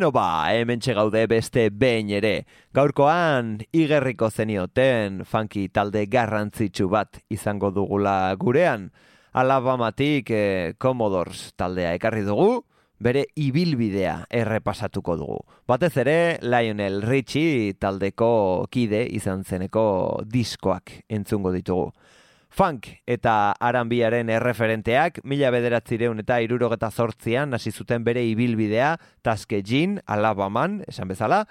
Bueno, ba, hemen gaude beste behin ere. Gaurkoan, igerriko zenioten funky talde garrantzitsu bat izango dugula gurean. Alabamatik eh, Commodores taldea ekarri dugu, bere ibilbidea errepasatuko dugu. Batez ere, Lionel Richie taldeko kide izan zeneko diskoak entzungo ditugu. Funk eta aranbiaren erreferenteak mila bederatzireun eta irurogeta zortzian hasi zuten bere ibilbidea Taske Jean, Alabaman, esan bezala,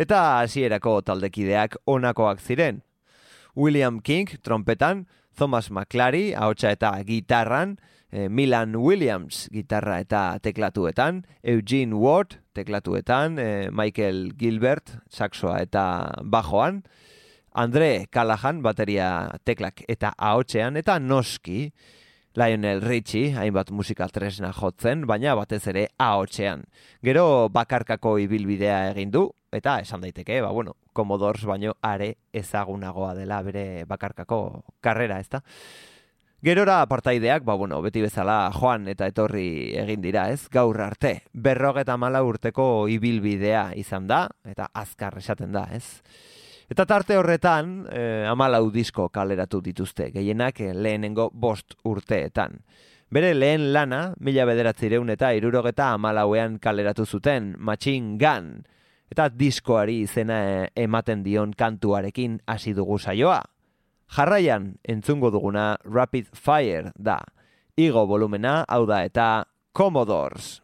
eta hasierako taldekideak onakoak ziren. William King, trompetan, Thomas McClary, ahotsa eta gitarran, eh, Milan Williams, gitarra eta teklatuetan, Eugene Ward, teklatuetan, eh, Michael Gilbert, saxoa eta bajoan, Andre Callahan bateria teklak eta ahotsean eta noski Lionel Richie hainbat musika tresna jotzen, baina batez ere ahotsean. Gero bakarkako ibilbidea egin du eta esan daiteke, ba, bueno, Commodores baino are ezagunagoa dela bere bakarkako karrera, ezta? Gerora partaideak, ba, bueno, beti bezala joan eta etorri egin dira, ez? Gaur arte, berrogeta mala urteko ibilbidea izan da, eta azkar esaten da, ez? Eta tarte horretan, eh, amalau disko kaleratu dituzte, gehienak eh, lehenengo bost urteetan. Bere lehen lana, mila bederatzireun eta irurogeta amalauean kaleratu zuten, Machine Gun, eta diskoari izena eh, ematen dion kantuarekin hasi dugu saioa. Jarraian, entzungo duguna Rapid Fire da. Igo volumena, hau da eta Commodores.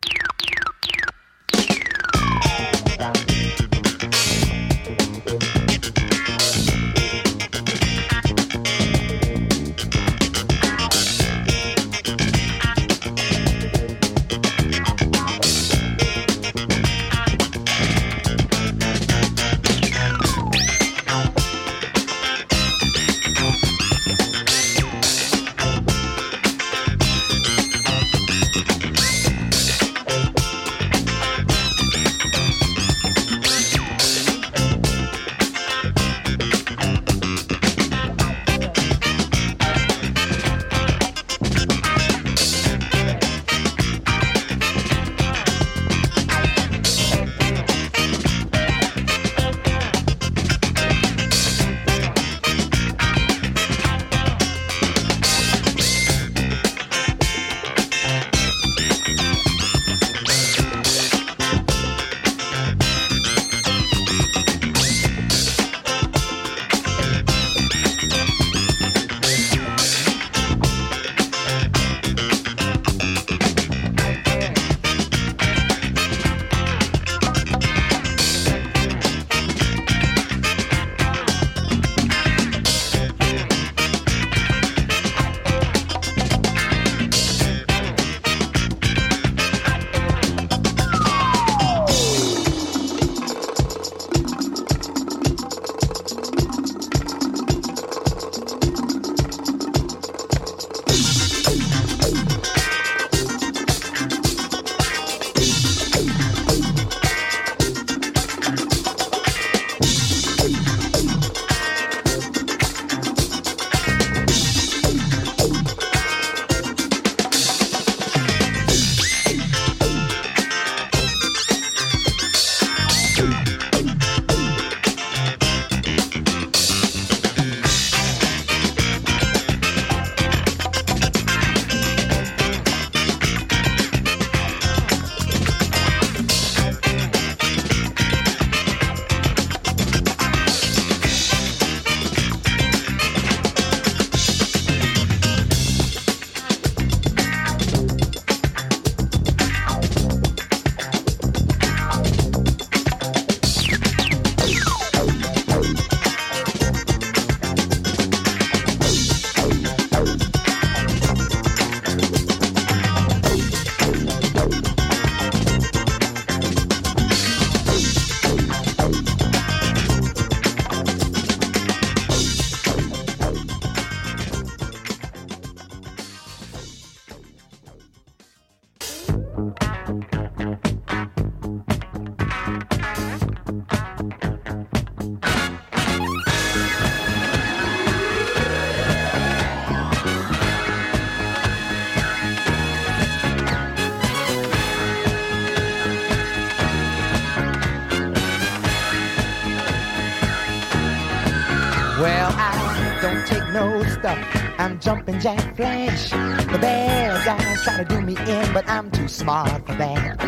I'm jumping jack flash. The bad guys try to do me in, but I'm too smart for that.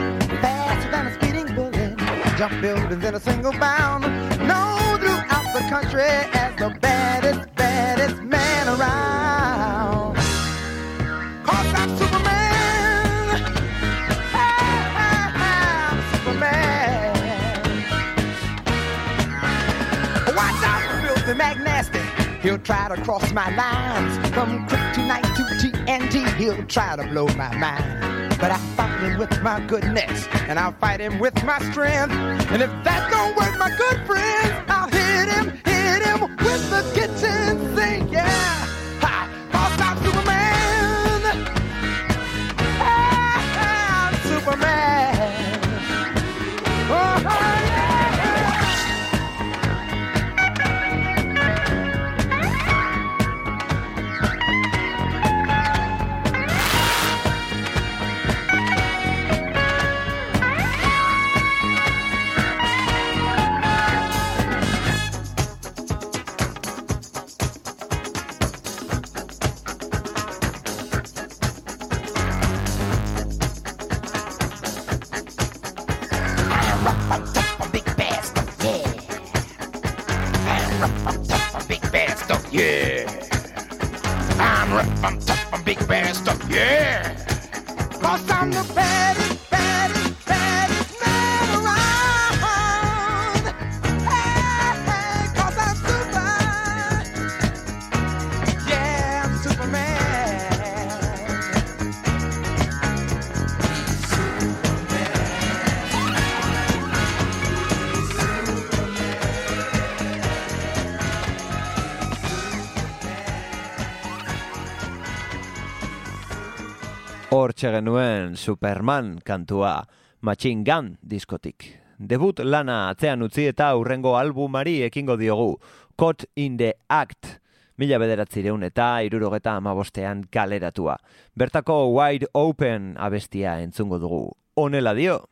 Faster than a speeding bullet, jump buildings in a single bound. Known throughout the country as the baddest, He'll try to cross my lines from kryptonite to TNT. He'll try to blow my mind. But I fight him with my goodness, and I'll fight him with my strength. And if that don't work, my good friends, bum, suck bum, big bear stuff, yeah! Hortxe genuen Superman kantua Machine Gun diskotik. Debut lana atzean utzi eta aurrengo albumari ekingo diogu. Caught in the Act. Mila bederatzireun eta irurogeta amabostean kaleratua. Bertako Wide Open abestia entzungo dugu. Honela dio.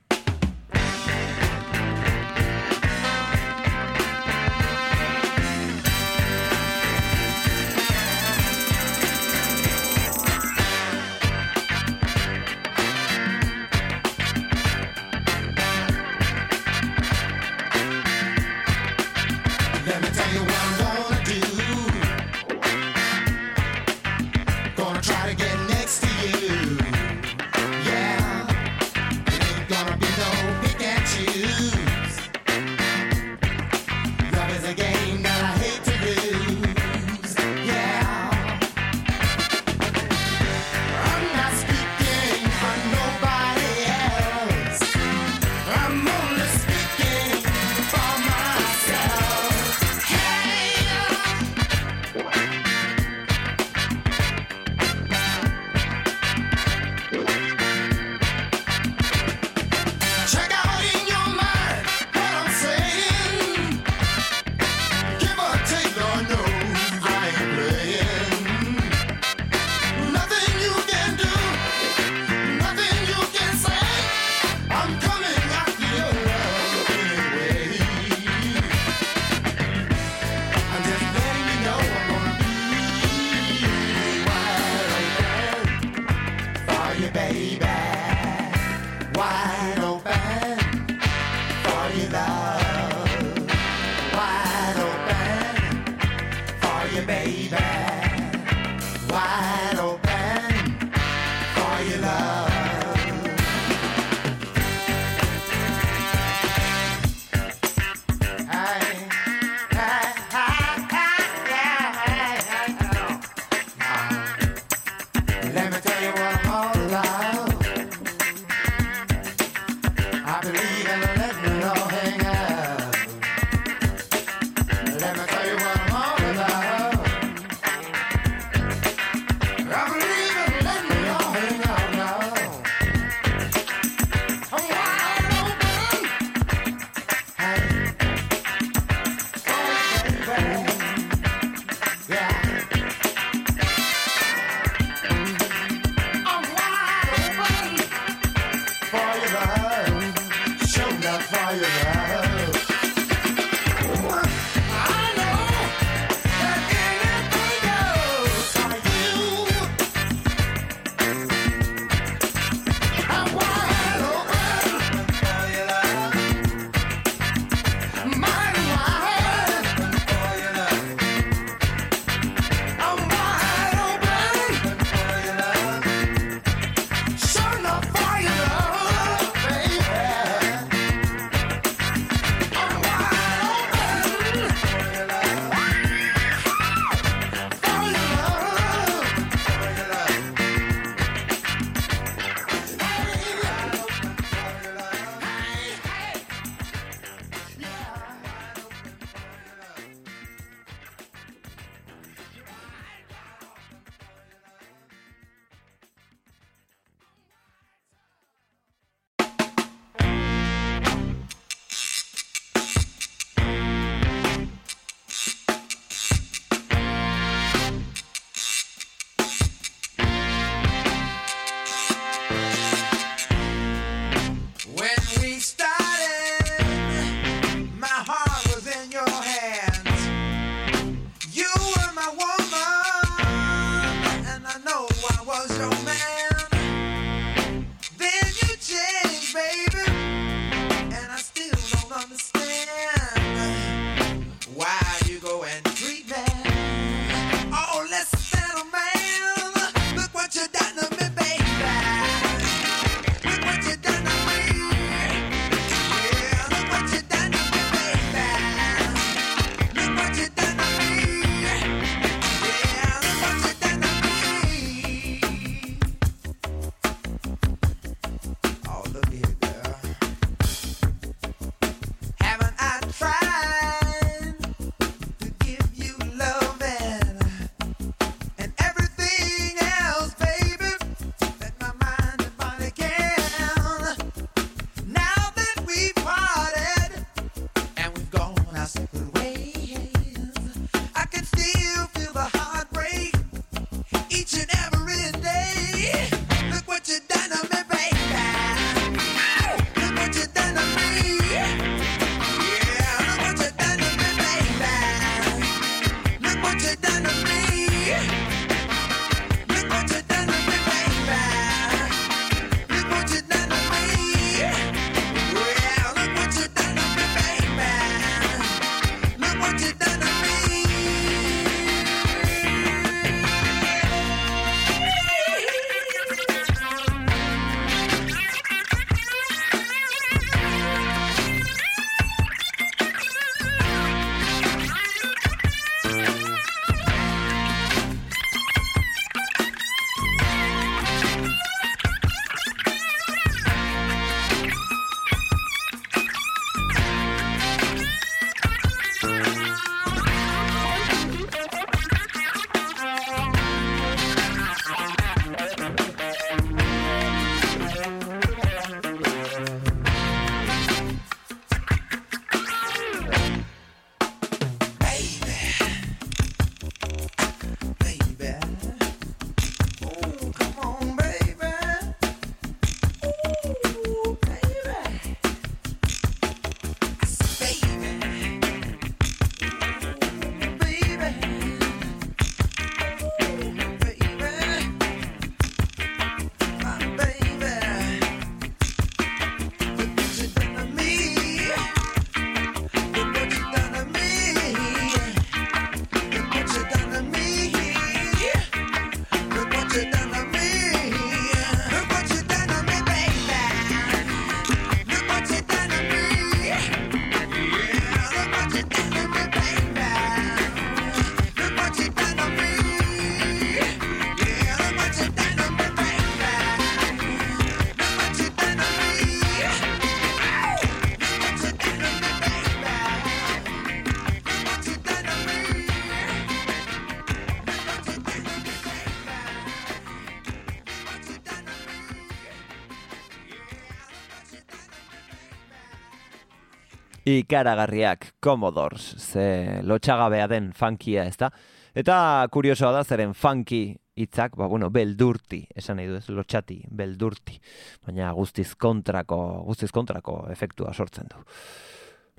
ikaragarriak, Commodores, ze lotxagabea den funkia, ezta? Eta kuriosoa da, zeren funky hitzak, ba, bueno, beldurti, esan nahi du ez, lotxati, beldurti, baina guztiz kontrako, guztiz kontrako efektua sortzen du.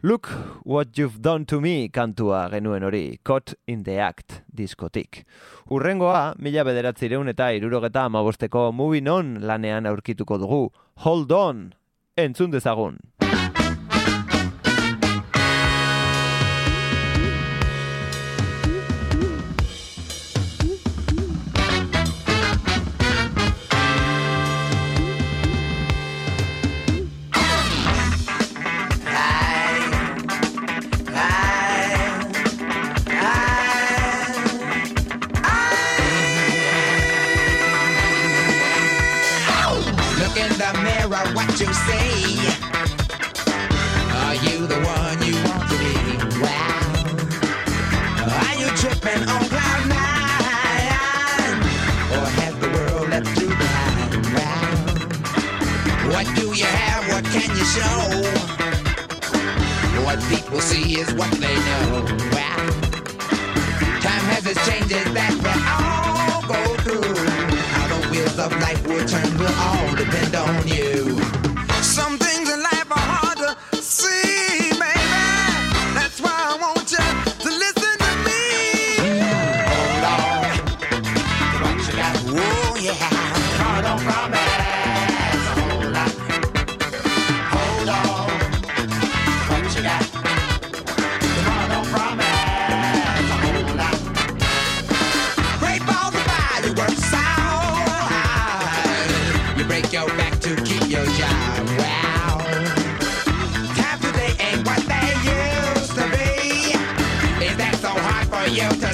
Look what you've done to me kantua genuen hori, Caught in the Act diskotik. Urrengoa, mila bederatzireun eta irurogeta amabosteko Moving On lanean aurkituko dugu, Hold On, entzun dezagun. see is what they know. Well, time has its changes that we all go through. How the wheels of life will turn. out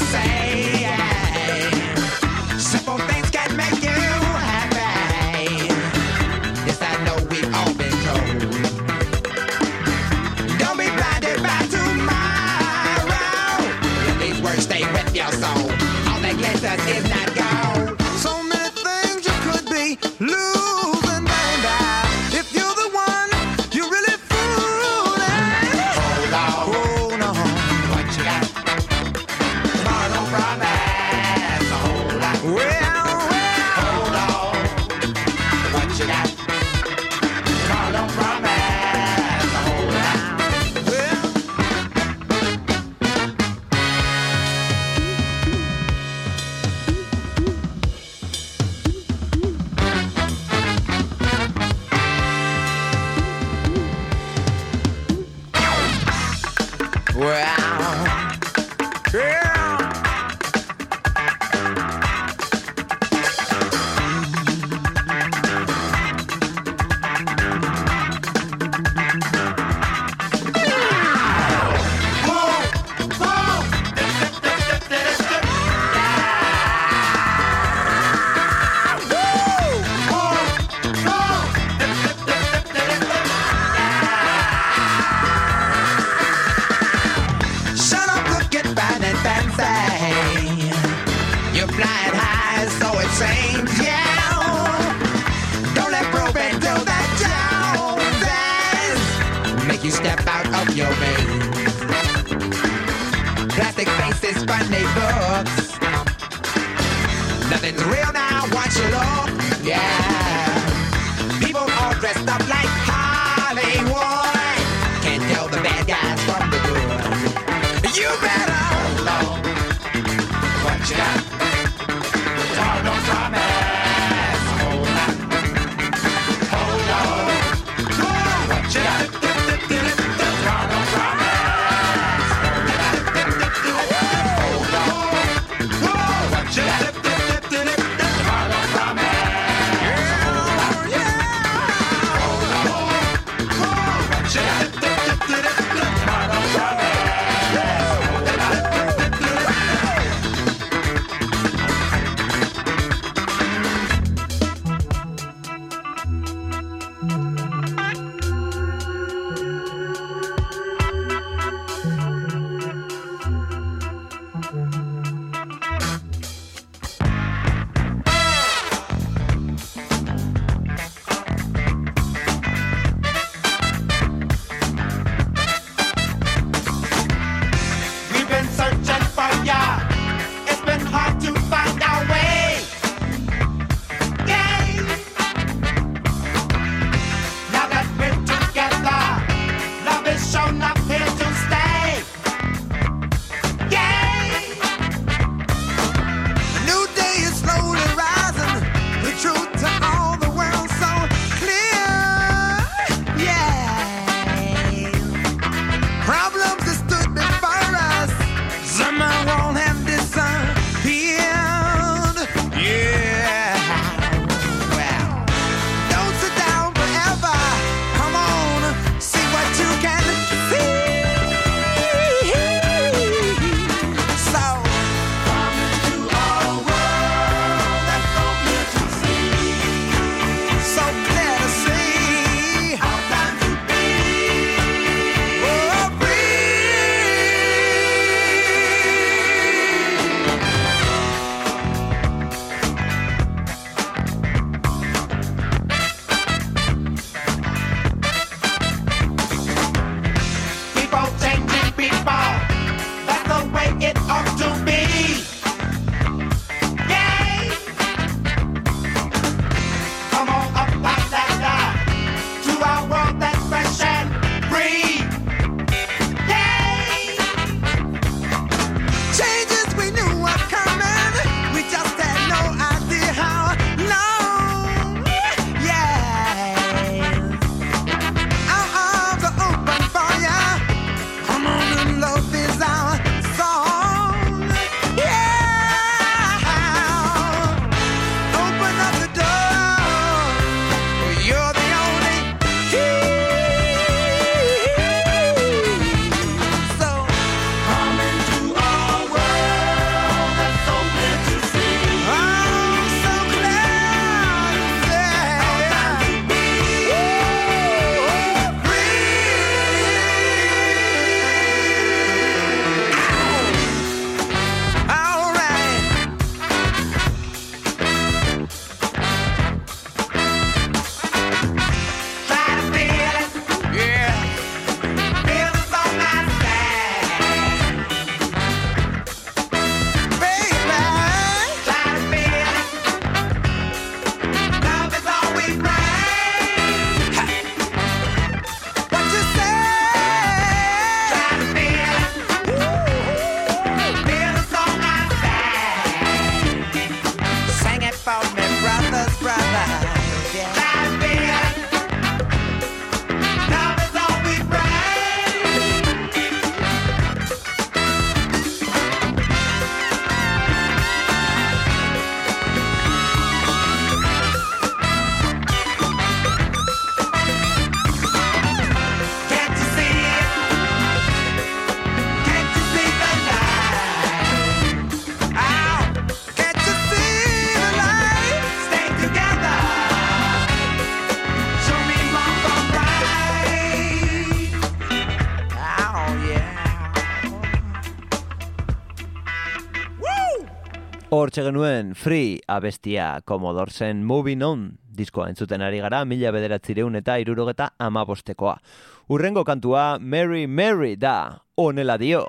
Nothing's real now, watch it all. Yeah. hortxe genuen Free abestia Commodoresen Moving On diskoa entzuten ari gara mila bederatzireun eta irurogeta amabostekoa. Urrengo kantua Mary Mary da, onela dio.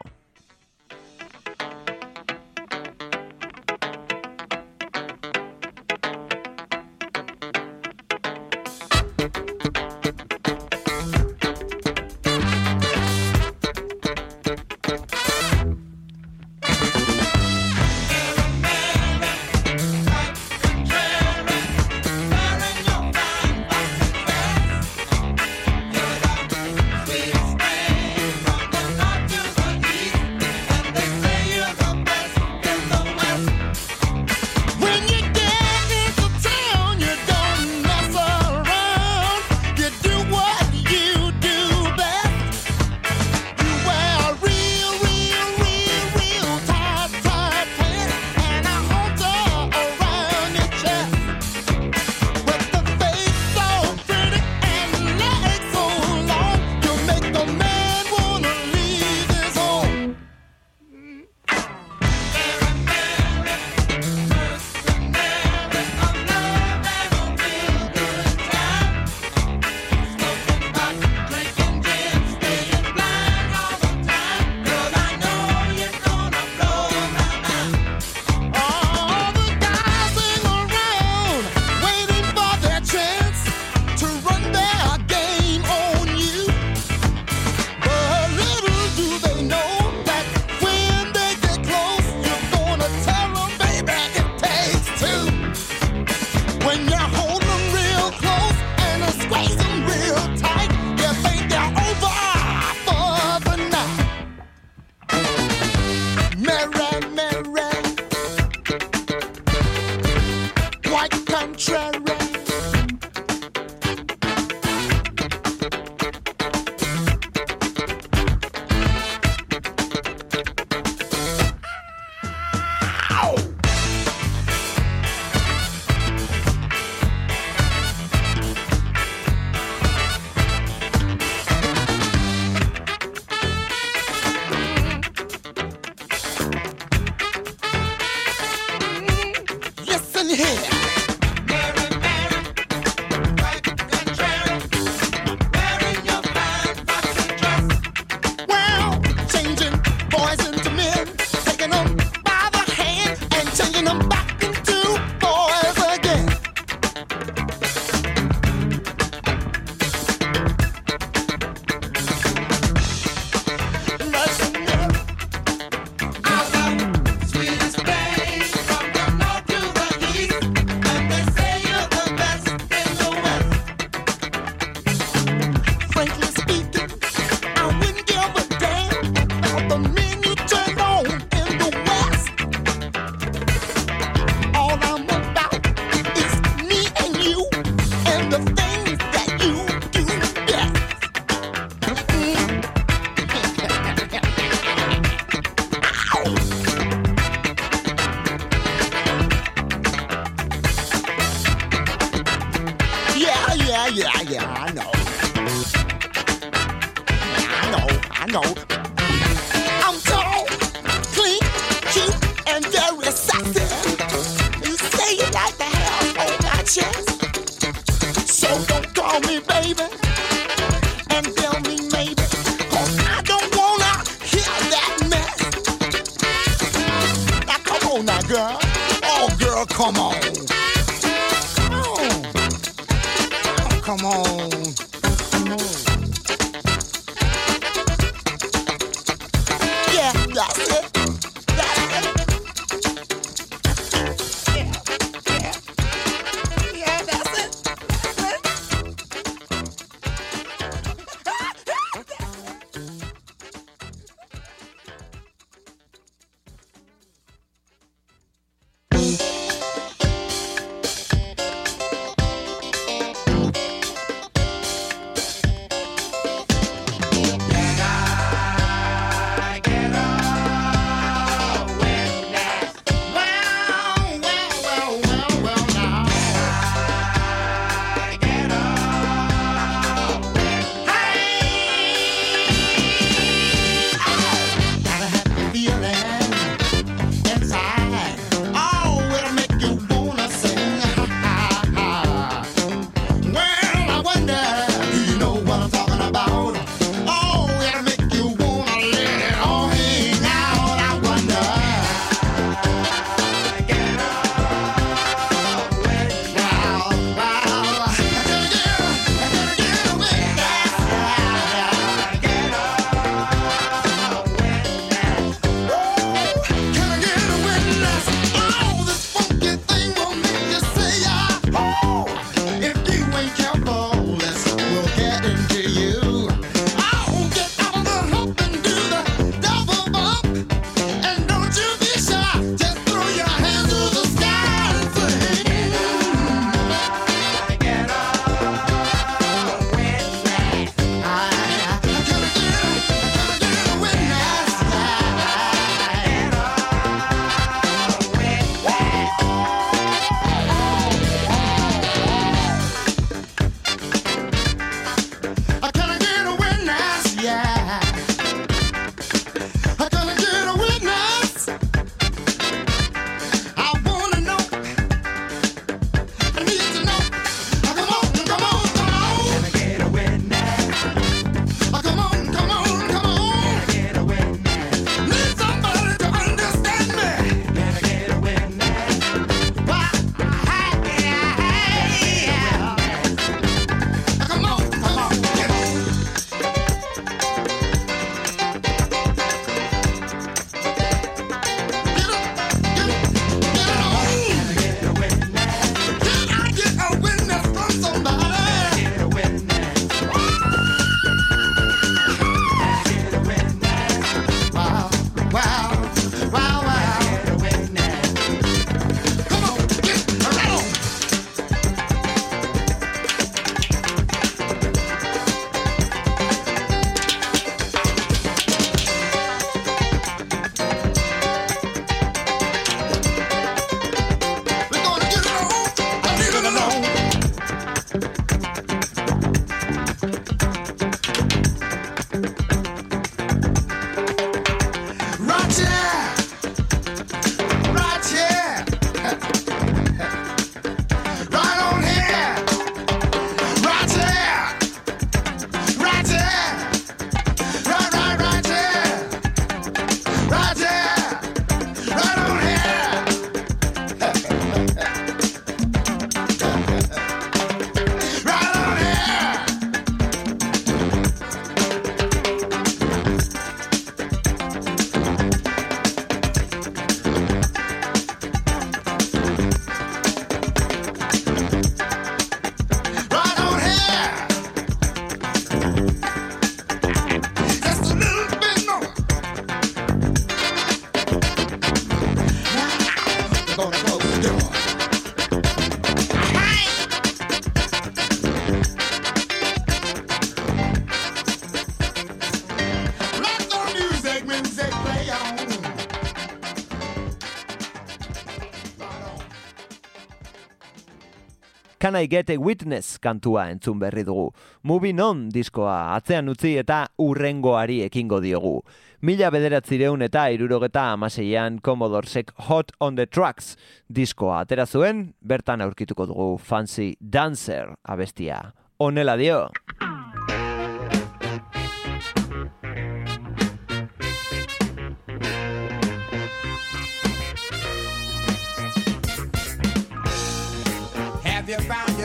Can I Get a Witness kantua entzun berri dugu. Moving On diskoa atzean utzi eta urrengoari ekingo diogu. Mila bederatzireun eta irurogeta amaseian Commodoresek Hot on the Tracks diskoa atera zuen, bertan aurkituko dugu Fancy Dancer abestia. Onela dio!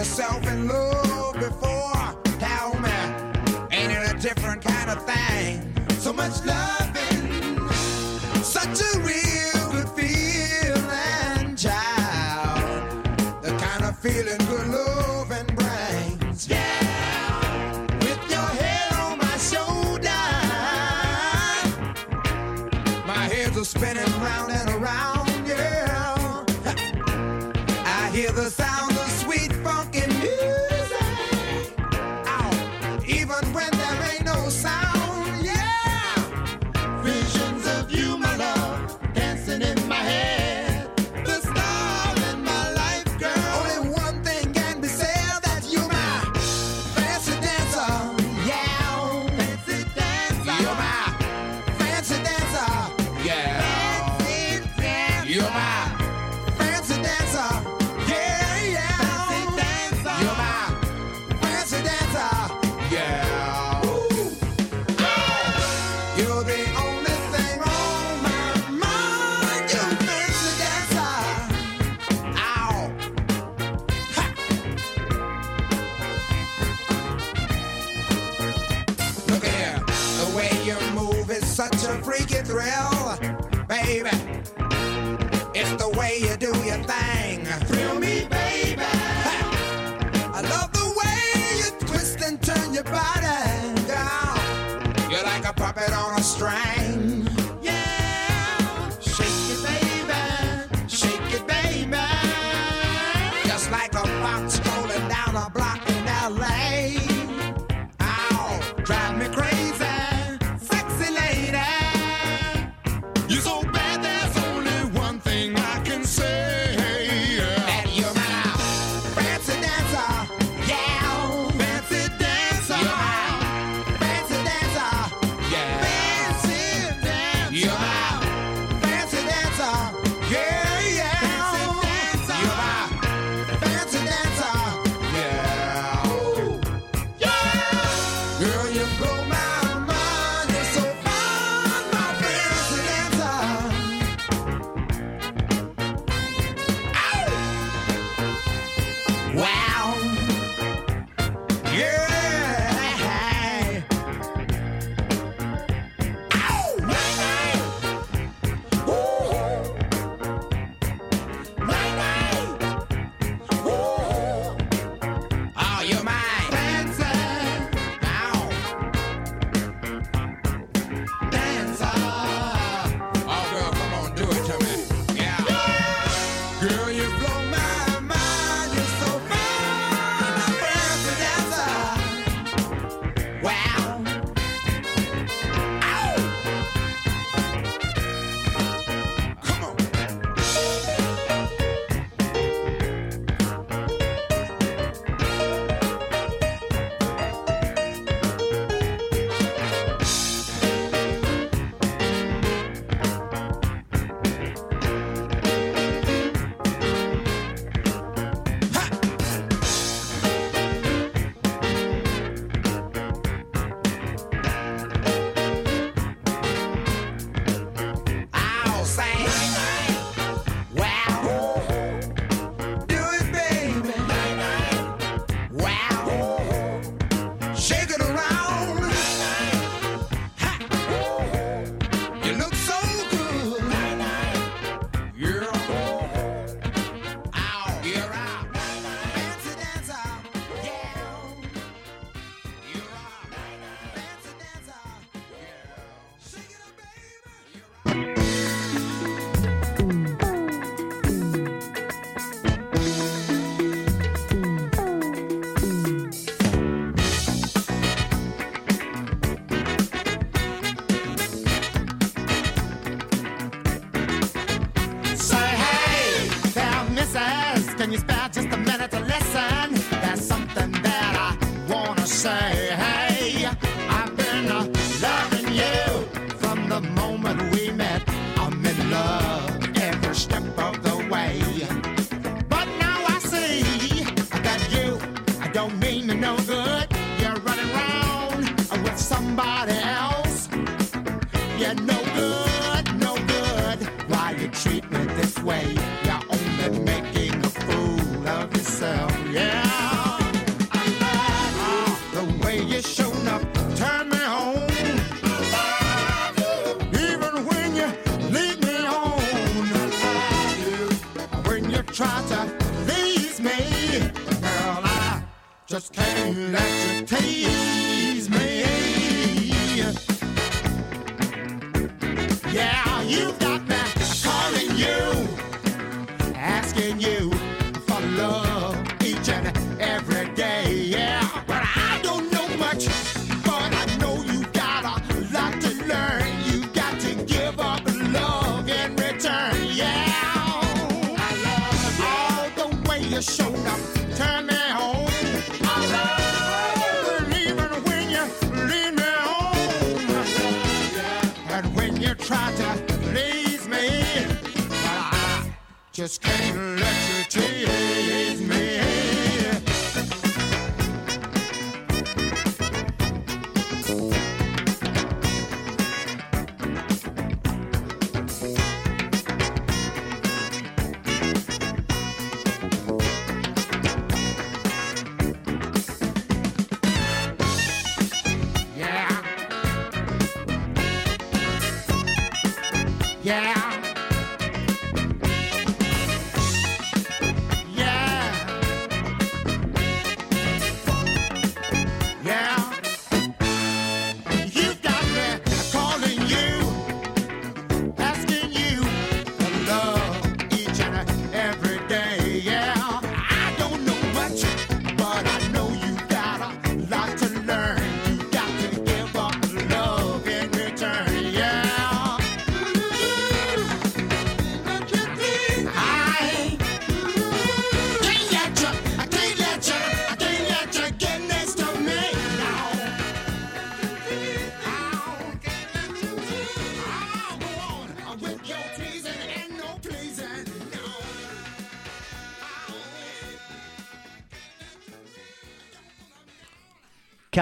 yourself in love before? Tell me, ain't it a different kind of thing? So much loving, such a real good feeling, child. The kind of feeling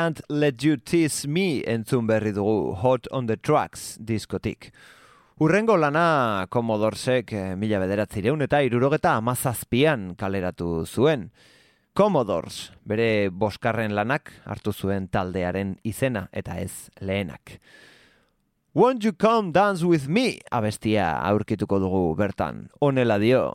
Can't Let You Tease Me entzun berri dugu Hot on the Tracks diskotik. Urrengo lana Commodoresek eh, mila bederatzireun eta irurogeta amazazpian kaleratu zuen. Commodores, bere boskarren lanak hartu zuen taldearen izena eta ez lehenak. Won't you come dance with me? Abestia aurkituko dugu bertan. Honela dio.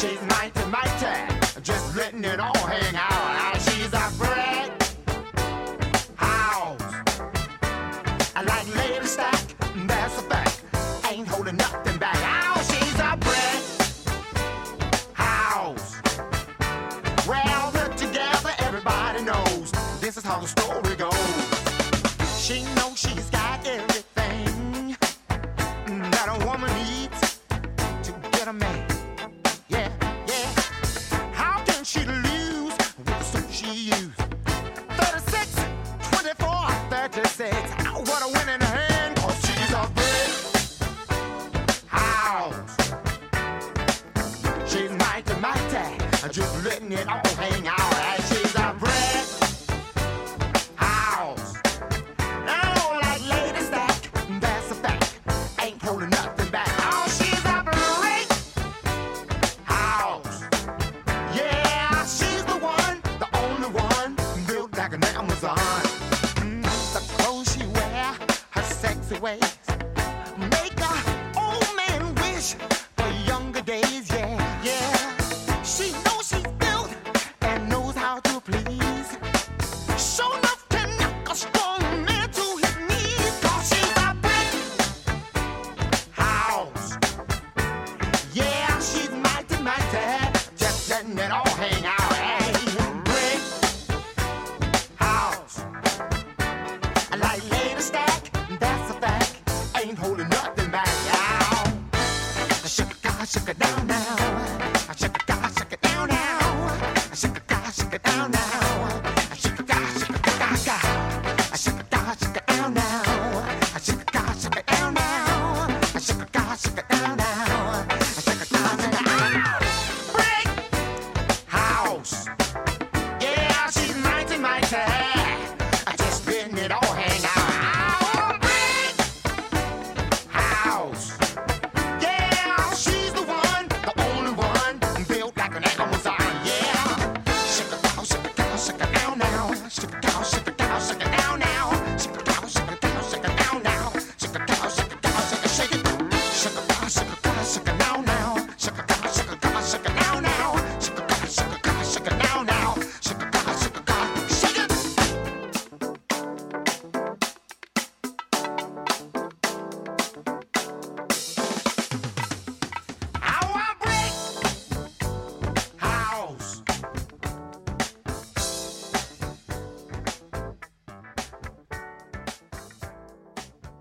She's mighty, mighty, just letting it all hang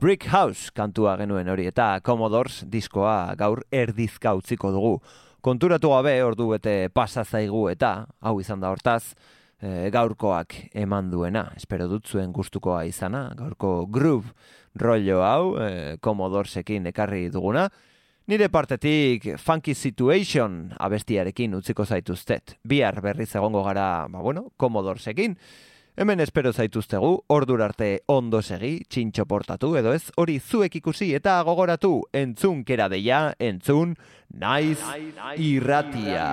Brick House kantua genuen hori eta Commodores diskoa gaur erdizka utziko dugu. Konturatu gabe ordu bete pasa zaigu eta hau izan da hortaz e, gaurkoak eman duena. Espero dut zuen gustukoa izana, gaurko groove rollo hau e, Commodoresekin ekarri duguna. Nire partetik Funky Situation abestiarekin utziko zaituztet. Bihar berriz egongo gara, ba bueno, Commodoresekin. Hemen espero zaituztegu, ordur arte ondo segi, txintxo portatu edo ez, hori zuek ikusi eta gogoratu, entzun kera deia, entzun, naiz, irratia.